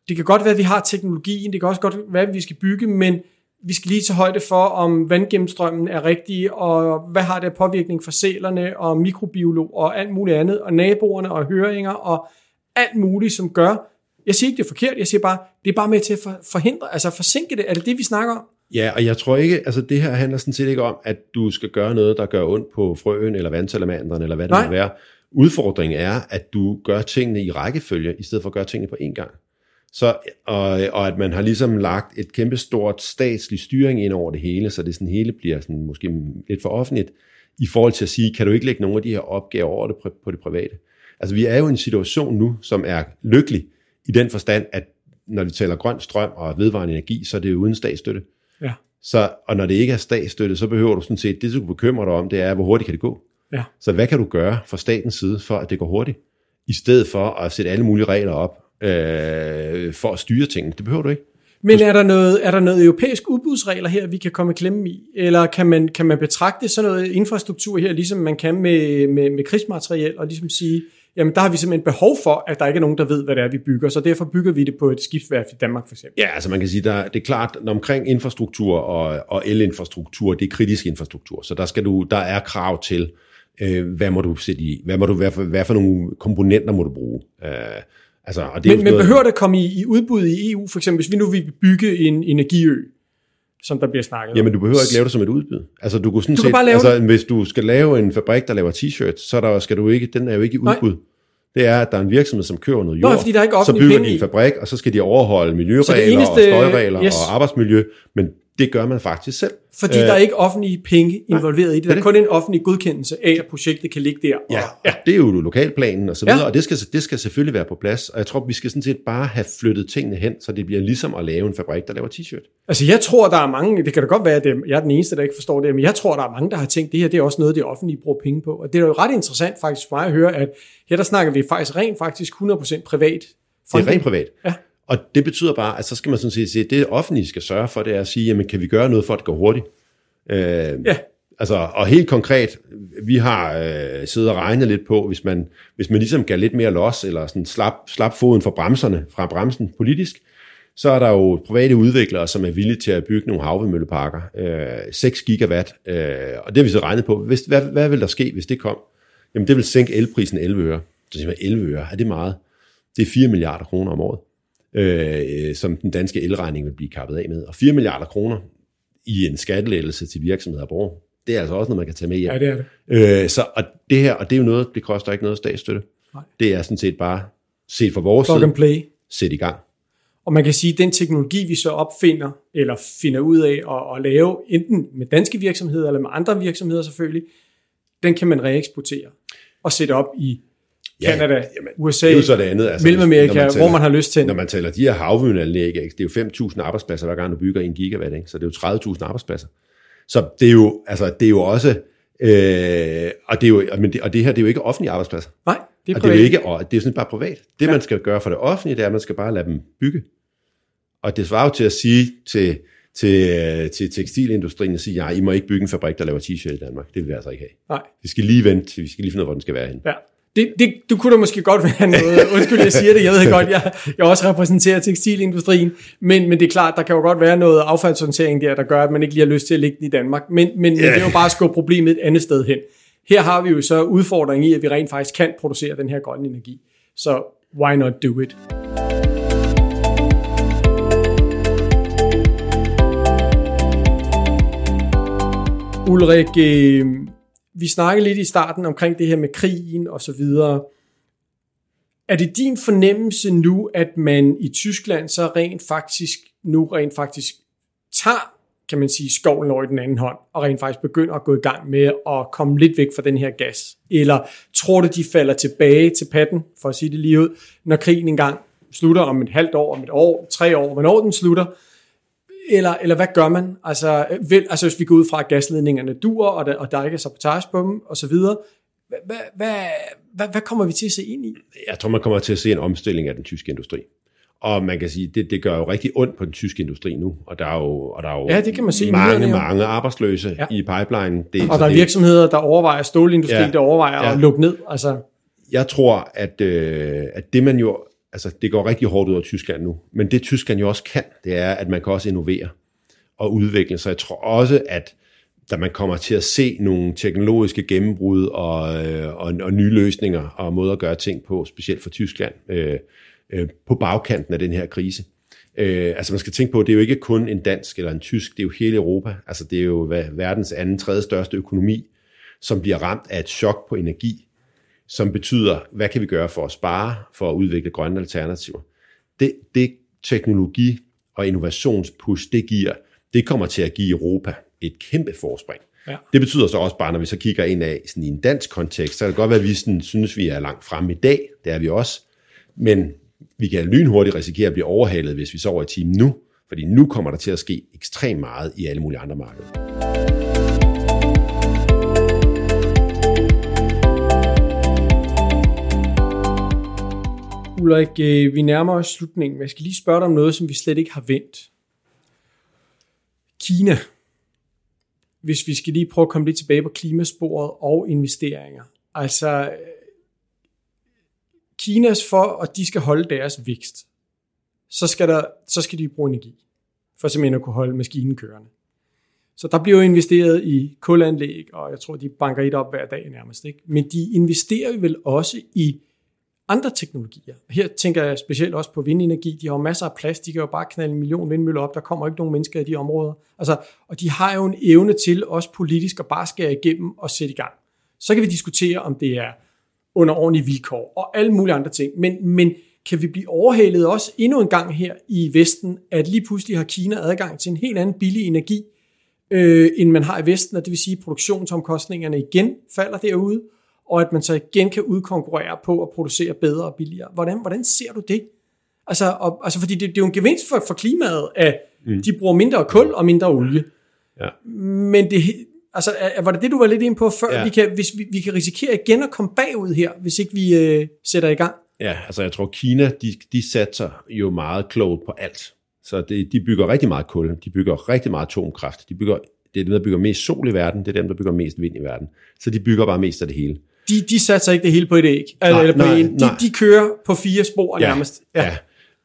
[SPEAKER 1] det kan godt være, at vi har teknologien, det kan også godt være, at vi skal bygge, men vi skal lige tage højde for, om vandgennemstrømmen er rigtig, og hvad har det påvirkning for sælerne, og mikrobiolog, og alt muligt andet, og naboerne, og høringer, og alt muligt, som gør, jeg siger ikke, det er forkert, jeg siger bare, det er bare med til at forhindre, altså forsinke det. Er det det, vi snakker om?
[SPEAKER 2] Ja, og jeg tror ikke, altså det her handler sådan set ikke om, at du skal gøre noget, der gør ondt på frøen, eller vandsalamanderen, eller hvad det Nej. må være. Udfordringen er, at du gør tingene i rækkefølge, i stedet for at gøre tingene på én gang. Så, og, og at man har ligesom lagt et kæmpe stort statslig styring ind over det hele, så det sådan hele bliver sådan måske lidt for offentligt, i forhold til at sige, kan du ikke lægge nogle af de her opgaver over det på det private? Altså vi er jo i en situation nu, som er lykkelig, i den forstand, at når vi taler grøn strøm og vedvarende energi, så er det uden statsstøtte.
[SPEAKER 1] Ja.
[SPEAKER 2] Så, og når det ikke er statsstøtte, så behøver du sådan set, det du bekymrer dig om, det er, hvor hurtigt kan det gå?
[SPEAKER 1] Ja.
[SPEAKER 2] Så hvad kan du gøre fra statens side, for at det går hurtigt? I stedet for at sætte alle mulige regler op, øh, for at styre tingene. Det behøver du ikke.
[SPEAKER 1] Men er der noget, er der noget europæisk udbudsregler her, vi kan komme klemme i? Eller kan man, kan man betragte sådan noget infrastruktur her, ligesom man kan med, med, med krigsmateriel, og ligesom sige, jamen der har vi simpelthen behov for, at der ikke er nogen, der ved, hvad det er, vi bygger, så derfor bygger vi det på et skibsværft i Danmark for eksempel.
[SPEAKER 2] Ja, altså man kan sige, der, det er klart, når omkring infrastruktur og, og elinfrastruktur, det er kritisk infrastruktur, så der, skal du, der er krav til, øh, hvad må du sætte i, hvad, må du, hvad, for, hvad for nogle komponenter må du bruge. Øh, altså, og det
[SPEAKER 1] men, men behøver det at komme i, i udbud i EU, for eksempel, hvis vi nu vil bygge en energiø, som der bliver snakket
[SPEAKER 2] Jamen, du behøver ikke lave det som et udbud. Altså, du kunne sådan
[SPEAKER 1] du
[SPEAKER 2] set,
[SPEAKER 1] bare lave
[SPEAKER 2] altså, det. hvis du skal lave en fabrik, der laver t-shirts, så der, skal du ikke, den er jo ikke i udbud. Nej. Det er, at der er en virksomhed, som kører noget jord,
[SPEAKER 1] Nå, fordi der er ikke
[SPEAKER 2] så bygger de en fabrik, og så skal de overholde miljøregler eneste, og støjregler yes. og arbejdsmiljø, men det gør man faktisk selv.
[SPEAKER 1] Fordi øh, der er ikke offentlige penge involveret nej, i det. Der er kun en offentlig godkendelse af, at projektet kan ligge der. Og,
[SPEAKER 2] ja, ja, det er jo lokalplanen og så videre, ja. og det skal, det skal selvfølgelig være på plads. Og jeg tror, vi skal sådan set bare have flyttet tingene hen, så det bliver ligesom at lave en fabrik, der laver t-shirt.
[SPEAKER 1] Altså jeg tror, der er mange, det kan da godt være, at jeg er den eneste, der ikke forstår det, men jeg tror, der er mange, der har tænkt, det her det er også noget, det offentlige bruger penge på. Og det er jo ret interessant faktisk for mig at høre, at her der snakker vi faktisk rent faktisk 100% privat.
[SPEAKER 2] Funding. Det er rent privat.
[SPEAKER 1] Ja.
[SPEAKER 2] Og det betyder bare, at så skal man sådan set sige, at det offentlige skal sørge for, det er at sige, jamen kan vi gøre noget for, at det går hurtigt? Øh,
[SPEAKER 1] ja.
[SPEAKER 2] Altså, og helt konkret, vi har øh, siddet og regnet lidt på, hvis man, hvis man ligesom gav lidt mere los, eller sådan slap, slap foden fra bremserne, fra bremsen politisk, så er der jo private udviklere, som er villige til at bygge nogle havvindmølleparker. Øh, 6 gigawatt, øh, og det har vi så regnet på. Hvis, hvad, hvad vil der ske, hvis det kom? Jamen, det vil sænke elprisen 11 øre. Så siger man, 11 øre, er det meget? Det er 4 milliarder kroner om året øh, som den danske elregning vil blive kappet af med. Og 4 milliarder kroner i en skattelettelse til virksomheder og borgere, det er altså også noget, man kan tage med hjem.
[SPEAKER 1] Ja, det er det.
[SPEAKER 2] Øh, så, og det her, og det er jo noget, det koster ikke noget statsstøtte.
[SPEAKER 1] Nej.
[SPEAKER 2] Det er sådan set bare, set fra vores
[SPEAKER 1] Plug
[SPEAKER 2] side,
[SPEAKER 1] and play.
[SPEAKER 2] sæt i gang.
[SPEAKER 1] Og man kan sige, at den teknologi, vi så opfinder, eller finder ud af at, at lave, enten med danske virksomheder, eller med andre virksomheder selvfølgelig, den kan man reeksportere og sætte op i
[SPEAKER 2] Ja,
[SPEAKER 1] Canada,
[SPEAKER 2] jamen,
[SPEAKER 1] USA,
[SPEAKER 2] Det er jo så det andet. Altså,
[SPEAKER 1] Mellemamerika,
[SPEAKER 2] når
[SPEAKER 1] hvor man har lyst til.
[SPEAKER 2] Når man taler de her havvindanlæg, ikke, det er jo 5.000 arbejdspladser, hver gang du bygger en gigawatt, ikke? så det er jo 30.000 arbejdspladser. Så det er jo, altså, det er jo også, øh, og, det er jo, men det, og det her, det er jo ikke offentlige arbejdspladser.
[SPEAKER 1] Nej, det er
[SPEAKER 2] Og det er jo
[SPEAKER 1] privat.
[SPEAKER 2] ikke, og det er jo sådan bare privat. Det, ja. man skal gøre for det offentlige, det er, at man skal bare lade dem bygge. Og det svarer jo til at sige til, til, øh, til tekstilindustrien, at sige, ja, I må ikke bygge en fabrik, der laver t-shirt i Danmark. Det vil vi altså ikke have.
[SPEAKER 1] Nej.
[SPEAKER 2] Vi skal lige vente, vi skal lige finde ud af, hvor den skal være henne.
[SPEAKER 1] Ja. Det, det, du kunne da måske godt være noget, undskyld, jeg siger det, jeg ved godt, jeg, jeg også repræsenterer tekstilindustrien, men, men det er klart, der kan jo godt være noget affaldshåndtering der, der gør, at man ikke lige har lyst til at lægge den i Danmark, men, men, men det er jo bare at skubbe problemet et andet sted hen. Her har vi jo så udfordringen i, at vi rent faktisk kan producere den her grønne energi. Så why not do it? Ulrik, øh, vi snakkede lidt i starten omkring det her med krigen og så videre. Er det din fornemmelse nu, at man i Tyskland så rent faktisk nu rent faktisk tager, kan man sige, skovlen over i den anden hånd, og rent faktisk begynder at gå i gang med at komme lidt væk fra den her gas? Eller tror du, de falder tilbage til patten, for at sige det lige ud, når krigen engang slutter om et halvt år, om et år, tre år, hvornår den slutter? Eller, eller hvad gør man? Altså, vel, altså hvis vi går ud fra, at gasledningerne dur, og der, og der ikke er sabotage på dem, og så videre, hvad, hvad, hvad, hvad, kommer vi til at se ind i?
[SPEAKER 2] Jeg tror, man kommer til at se en omstilling af den tyske industri. Og man kan sige, det, det gør jo rigtig ondt på den tyske industri nu, og der er jo, og der er jo
[SPEAKER 1] Ja, det kan man se
[SPEAKER 2] mange, mange arbejdsløse
[SPEAKER 1] Ja.
[SPEAKER 2] i pipeline. Det,
[SPEAKER 1] Og der er virksomheder, der overvejer, stålindustri, ja.
[SPEAKER 2] Ja.
[SPEAKER 1] der overvejer
[SPEAKER 2] Ja.
[SPEAKER 1] at lukke ned. Altså,
[SPEAKER 2] Jeg tror, at, øh, at det man jo, altså det går rigtig hårdt ud af Tyskland nu, men det Tyskland jo også kan, det er, at man kan også innovere og udvikle. sig. jeg tror også, at da man kommer til at se nogle teknologiske gennembrud og, øh, og, og nye løsninger og måder at gøre ting på, specielt for Tyskland, øh, øh, på bagkanten af den her krise. Øh, altså man skal tænke på, at det er jo ikke kun en dansk eller en tysk, det er jo hele Europa. Altså det er jo hvad, verdens anden, tredje største økonomi, som bliver ramt af et chok på energi, som betyder, hvad kan vi gøre for at spare, for at udvikle grønne alternativer. Det, det teknologi- og innovationspush, det giver, det kommer til at give Europa et kæmpe forspring.
[SPEAKER 1] Ja.
[SPEAKER 2] Det betyder så også bare, når vi så kigger ind af sådan i en dansk kontekst, så kan det godt være, at vi sådan, synes, vi er langt fremme i dag. Det er vi også. Men vi kan lynhurtigt risikere at blive overhalet, hvis vi sover i timen nu. Fordi nu kommer der til at ske ekstremt meget i alle mulige andre markeder.
[SPEAKER 1] Ulrik, øh, vi nærmer os slutningen, men jeg skal lige spørge dig om noget, som vi slet ikke har vendt. Kina. Hvis vi skal lige prøve at komme lidt tilbage på klimasporet og investeringer. Altså, Kinas for, at de skal holde deres vækst, så skal, der, så skal de bruge energi, for simpelthen at kunne holde maskinen kørende. Så der bliver jo investeret i kulanlæg, og jeg tror, de banker et op hver dag nærmest. Ikke? Men de investerer jo vel også i andre teknologier. Her tænker jeg specielt også på vindenergi. De har jo masser af plads. De kan jo bare knalde en million vindmøller op. Der kommer ikke nogen mennesker i de områder. Altså, og de har jo en evne til også politisk at bare skære igennem og sætte i gang. Så kan vi diskutere, om det er under ordentlige vilkår og alle mulige andre ting. Men, men kan vi blive overhalet også endnu en gang her i Vesten, at lige pludselig har Kina adgang til en helt anden billig energi, øh, end man har i Vesten, og det vil sige, at produktionsomkostningerne igen falder derude, og at man så igen kan udkonkurrere på at producere bedre og billigere. Hvordan, hvordan ser du det? Altså, og, altså fordi det, det er jo en gevinst for, for klimaet, at mm. de bruger mindre kul og mindre olie.
[SPEAKER 2] Ja.
[SPEAKER 1] Men det, altså, var det det, du var lidt inde på før? Ja. Vi kan, hvis vi, vi kan risikere igen at komme bagud her, hvis ikke vi øh, sætter i gang.
[SPEAKER 2] Ja, altså jeg tror, Kina, de, de satser jo meget klogt på alt. Så det, de bygger rigtig meget kul, de bygger rigtig meget atomkraft, de bygger, det er dem, der bygger mest sol i verden, det er dem, der bygger mest vind i verden. Så de bygger bare mest af det hele.
[SPEAKER 1] De, de satser ikke det hele på et æg. Eller,
[SPEAKER 2] Nej,
[SPEAKER 1] eller på
[SPEAKER 2] nej,
[SPEAKER 1] en. De,
[SPEAKER 2] nej.
[SPEAKER 1] de kører på fire spor
[SPEAKER 2] Ja,
[SPEAKER 1] nærmest.
[SPEAKER 2] Ja.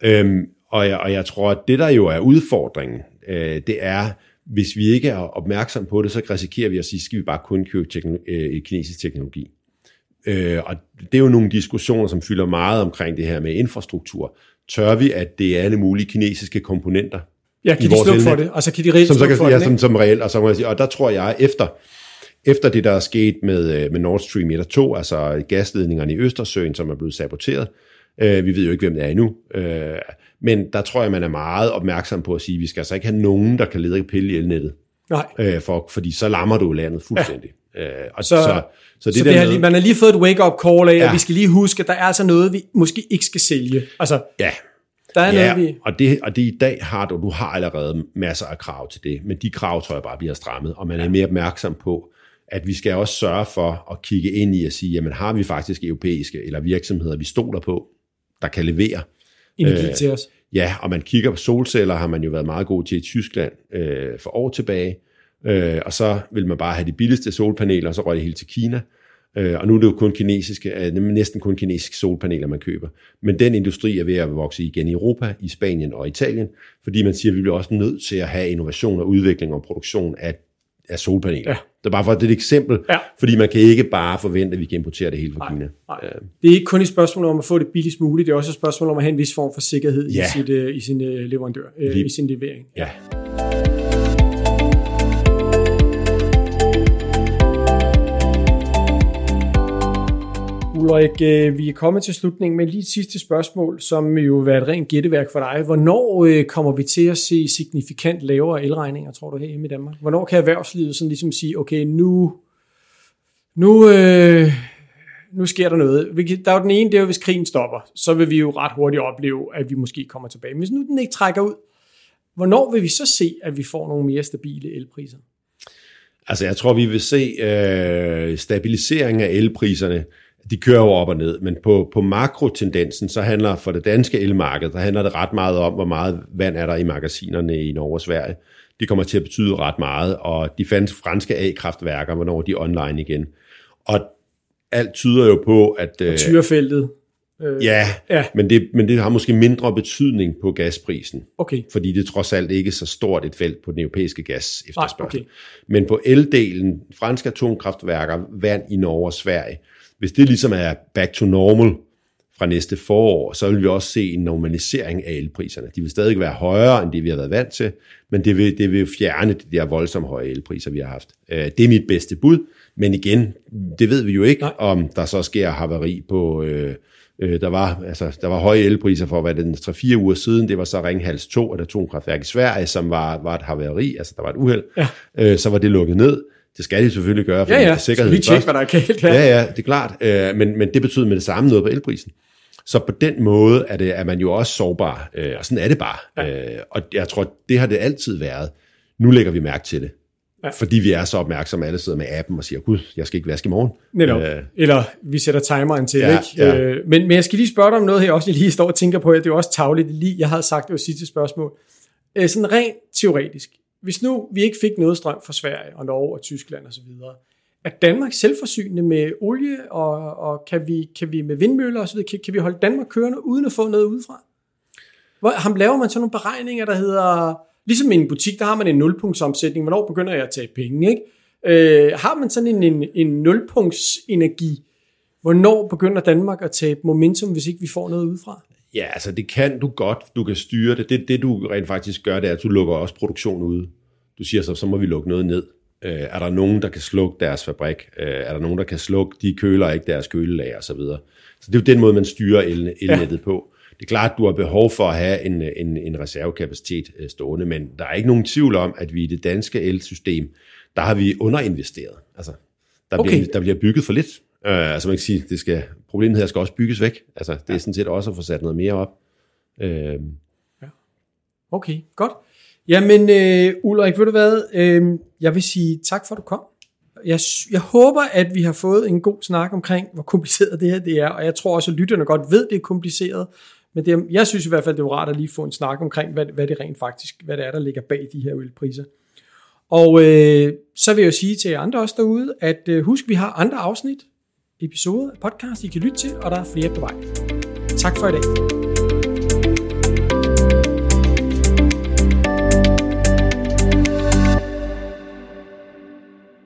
[SPEAKER 2] ja. Øhm, og, jeg, og jeg tror, at det, der jo er udfordringen, øh, det er, hvis vi ikke er opmærksom på det, så risikerer vi at sige, skal vi bare kun købe tekno- øh, kinesisk teknologi. Øh, og det er jo nogle diskussioner, som fylder meget omkring det her med infrastruktur. Tør vi, at det er alle mulige kinesiske komponenter,
[SPEAKER 1] Ja, kan de slukke for det? Og så kan de reelt
[SPEAKER 2] som så kan,
[SPEAKER 1] for
[SPEAKER 2] ja,
[SPEAKER 1] den,
[SPEAKER 2] som, som reelt, og, så må jeg sige, og der tror jeg efter, efter det, der er sket med, øh, med Nord Stream 1 og 2, altså gasledningerne i Østersøen, som er blevet saboteret, øh, vi ved jo ikke, hvem det er endnu, øh, men der tror jeg, man er meget opmærksom på at sige, at vi skal altså ikke have nogen, der kan lede pille i elnettet.
[SPEAKER 1] Nej.
[SPEAKER 2] Øh, for, fordi så lammer du landet fuldstændig. Ja. Øh, og
[SPEAKER 1] Så-
[SPEAKER 2] så, så, så det
[SPEAKER 1] Så
[SPEAKER 2] der
[SPEAKER 1] det har,
[SPEAKER 2] med,
[SPEAKER 1] man har lige fået et wake-up call af, ja.
[SPEAKER 2] Ja.
[SPEAKER 1] at vi skal lige huske, at der er altså noget, vi måske ikke skal sælge. Altså,
[SPEAKER 2] ja,
[SPEAKER 1] der er
[SPEAKER 2] ja
[SPEAKER 1] noget, vi...
[SPEAKER 2] og, det, og det i dag har du, du har allerede masser af krav til det, men de krav tror jeg bare bliver strammet, og man er mere opmærksom på, at vi skal også sørge for at kigge ind i at sige, jamen har vi faktisk europæiske eller virksomheder, vi stoler på, der kan levere.
[SPEAKER 1] energi
[SPEAKER 2] øh,
[SPEAKER 1] til os.
[SPEAKER 2] Ja, og man kigger på solceller, har man jo været meget god til i Tyskland øh, for år tilbage, øh, og så vil man bare have de billigste solpaneler, og så røg det hele til Kina. Øh, og nu er det jo kun kinesiske, øh, næsten kun kinesiske solpaneler, man køber. Men den industri er ved at vokse igen i Europa, i Spanien og Italien, fordi man siger, at vi bliver også nødt til at have innovation og udvikling og produktion af, af solpaneler.
[SPEAKER 1] Ja.
[SPEAKER 2] Det er bare for det er et eksempel,
[SPEAKER 1] Ja.
[SPEAKER 2] fordi man kan ikke bare forvente, at vi kan importere det hele fra Kina.
[SPEAKER 1] nej. Det er ikke kun et spørgsmål om at få det billigst muligt, det er også et spørgsmål om at have en vis form for sikkerhed
[SPEAKER 2] Ja.
[SPEAKER 1] i, sit, øh, i sin øh, leverandør, øh,
[SPEAKER 2] Lige-
[SPEAKER 1] i sin levering.
[SPEAKER 2] ja.
[SPEAKER 1] Ulrik, øh, vi er kommet til slutningen med lige et sidste spørgsmål, som jo vil være et rent gætteværk for dig. Hvornår øh, kommer vi til at se signifikant lavere elregninger, tror du, herhjemme i Danmark? Hvornår kan erhvervslivet sådan ligesom sige, okay, nu, nu, øh, nu sker der noget. Der er jo den ene, det er jo, hvis krigen stopper, så vil vi jo ret hurtigt opleve, at vi måske kommer tilbage. Men hvis nu den ikke trækker ud, hvornår vil vi så se, at vi får nogle mere stabile elpriser?
[SPEAKER 2] Altså, jeg tror, vi vil se øh, stabilisering af elpriserne. De kører jo op og ned, men på, på makrotendensen, så handler for det danske elmarked, der handler det ret meget om, hvor meget vand er der i magasinerne i Norge og Sverige. Det kommer til at betyde ret meget, og de fandt franske A-kraftværker, hvornår de er online igen. Og alt tyder jo på, at... Øh,
[SPEAKER 1] Tyrefeltet? Øh,
[SPEAKER 2] ja,
[SPEAKER 1] Ja.
[SPEAKER 2] Men, det, men det har måske mindre betydning på gasprisen
[SPEAKER 1] Okay.
[SPEAKER 2] fordi det er trods alt ikke så stort et felt på den europæiske gas efterspørgsel.
[SPEAKER 1] okay.
[SPEAKER 2] Men på eldelen, franske atomkraftværker, vand i Norge og Sverige, hvis det ligesom er back to normal fra næste forår, så vil vi også se en normalisering af elpriserne. De vil stadig være højere, end det vi har været vant til, men det vil, det vil fjerne de der voldsomt høje elpriser, vi har haft. Øh, Det er mit bedste bud, men igen, det ved vi jo ikke,
[SPEAKER 1] Nej.
[SPEAKER 2] om der så sker havari på... Øh, Øh, der, var, altså, der var høje elpriser for, hvad det er, 3-4 uger siden. Det var så Ringhals 2, et atomkraftværk i Sverige, som var, var et havari, altså der var et uheld.
[SPEAKER 1] Ja.
[SPEAKER 2] Øh, så var det lukket ned. Det skal de selvfølgelig gøre, for
[SPEAKER 1] Ja, ja,
[SPEAKER 2] er sikkerhed
[SPEAKER 1] vi tjekker,
[SPEAKER 2] først.
[SPEAKER 1] hvad der er galt her.
[SPEAKER 2] Ja, ja, det er klart. Øh, men, men det betyder med det samme noget på elprisen. Så på den måde er, det, er man jo også sårbar, øh, og sådan er det bare. Ja. Øh, og jeg tror, det har det altid været. Nu lægger vi mærke til det.
[SPEAKER 1] Ja.
[SPEAKER 2] Ja. Fordi vi er så opmærksomme, alle sidder med appen og siger, gud, jeg skal ikke vaske i morgen.
[SPEAKER 1] Netop.
[SPEAKER 2] Øh,
[SPEAKER 1] Eller vi sætter timeren til,
[SPEAKER 2] Ja,
[SPEAKER 1] ikke?
[SPEAKER 2] ja.
[SPEAKER 1] Øh, men, men jeg skal lige spørge dig om noget her, også jeg lige står og tænker på, at det er jo også tavligt lige, jeg havde sagt det var sidste spørgsmål. Øh, sådan rent teoretisk. Hvis nu vi ikke fik noget strøm fra Sverige og Norge og Tyskland osv., er Danmark selvforsynende med olie, og, og kan, vi, kan vi med vindmøller osv., kan, kan vi holde Danmark kørende uden at få noget udefra? Hvor, ham laver man sådan nogle beregninger, der hedder, ligesom i en butik, der har man en nulpunktsomsætning, hvornår begynder jeg at tage penge, ikke? Øh, har man sådan en, en, en nulpunktsenergi, hvornår begynder Danmark at tabe momentum, hvis ikke vi får noget udefra?
[SPEAKER 2] Ja, altså det kan du godt. Du kan styre det. Det, det du rent faktisk gør, det er, at du lukker også produktion ude. Du siger så, så må vi lukke noget ned. Øh, er der nogen, der kan slukke deres fabrik? Øh, er der nogen, der kan slukke, de køler ikke deres kølelager osv. Så, så det er jo den måde, man styrer el, elnettet ja. på. Det er klart, at du har behov for at have en, en, en reservekapacitet øh, stående, men der er ikke nogen tvivl om, at vi i det danske elsystem, der har vi underinvesteret. Altså, der,
[SPEAKER 1] okay.
[SPEAKER 2] bliver, der bliver bygget for lidt. Øh, altså man kan sige, det skal, problemet her skal også bygges væk. Altså det er sådan set også at få sat noget mere op. Øh,
[SPEAKER 1] Okay, godt. Jamen, øh, Ulrik, ved du hvad? Øh, jeg vil sige tak for, at du kom. Jeg, jeg håber, at vi har fået en god snak omkring, hvor kompliceret det her det er, og jeg tror også, at lytterne godt ved, det er kompliceret, men det jeg synes i hvert fald, det er rart at lige få en snak omkring, hvad, hvad det rent faktisk, hvad det er, der ligger bag de her ølpriser. Og øh, så vil jeg jo sige til jer andre også derude, at øh, husk, vi har andre afsnit, episoder af podcast, I kan lytte til, og der er flere på vej. Tak for i dag.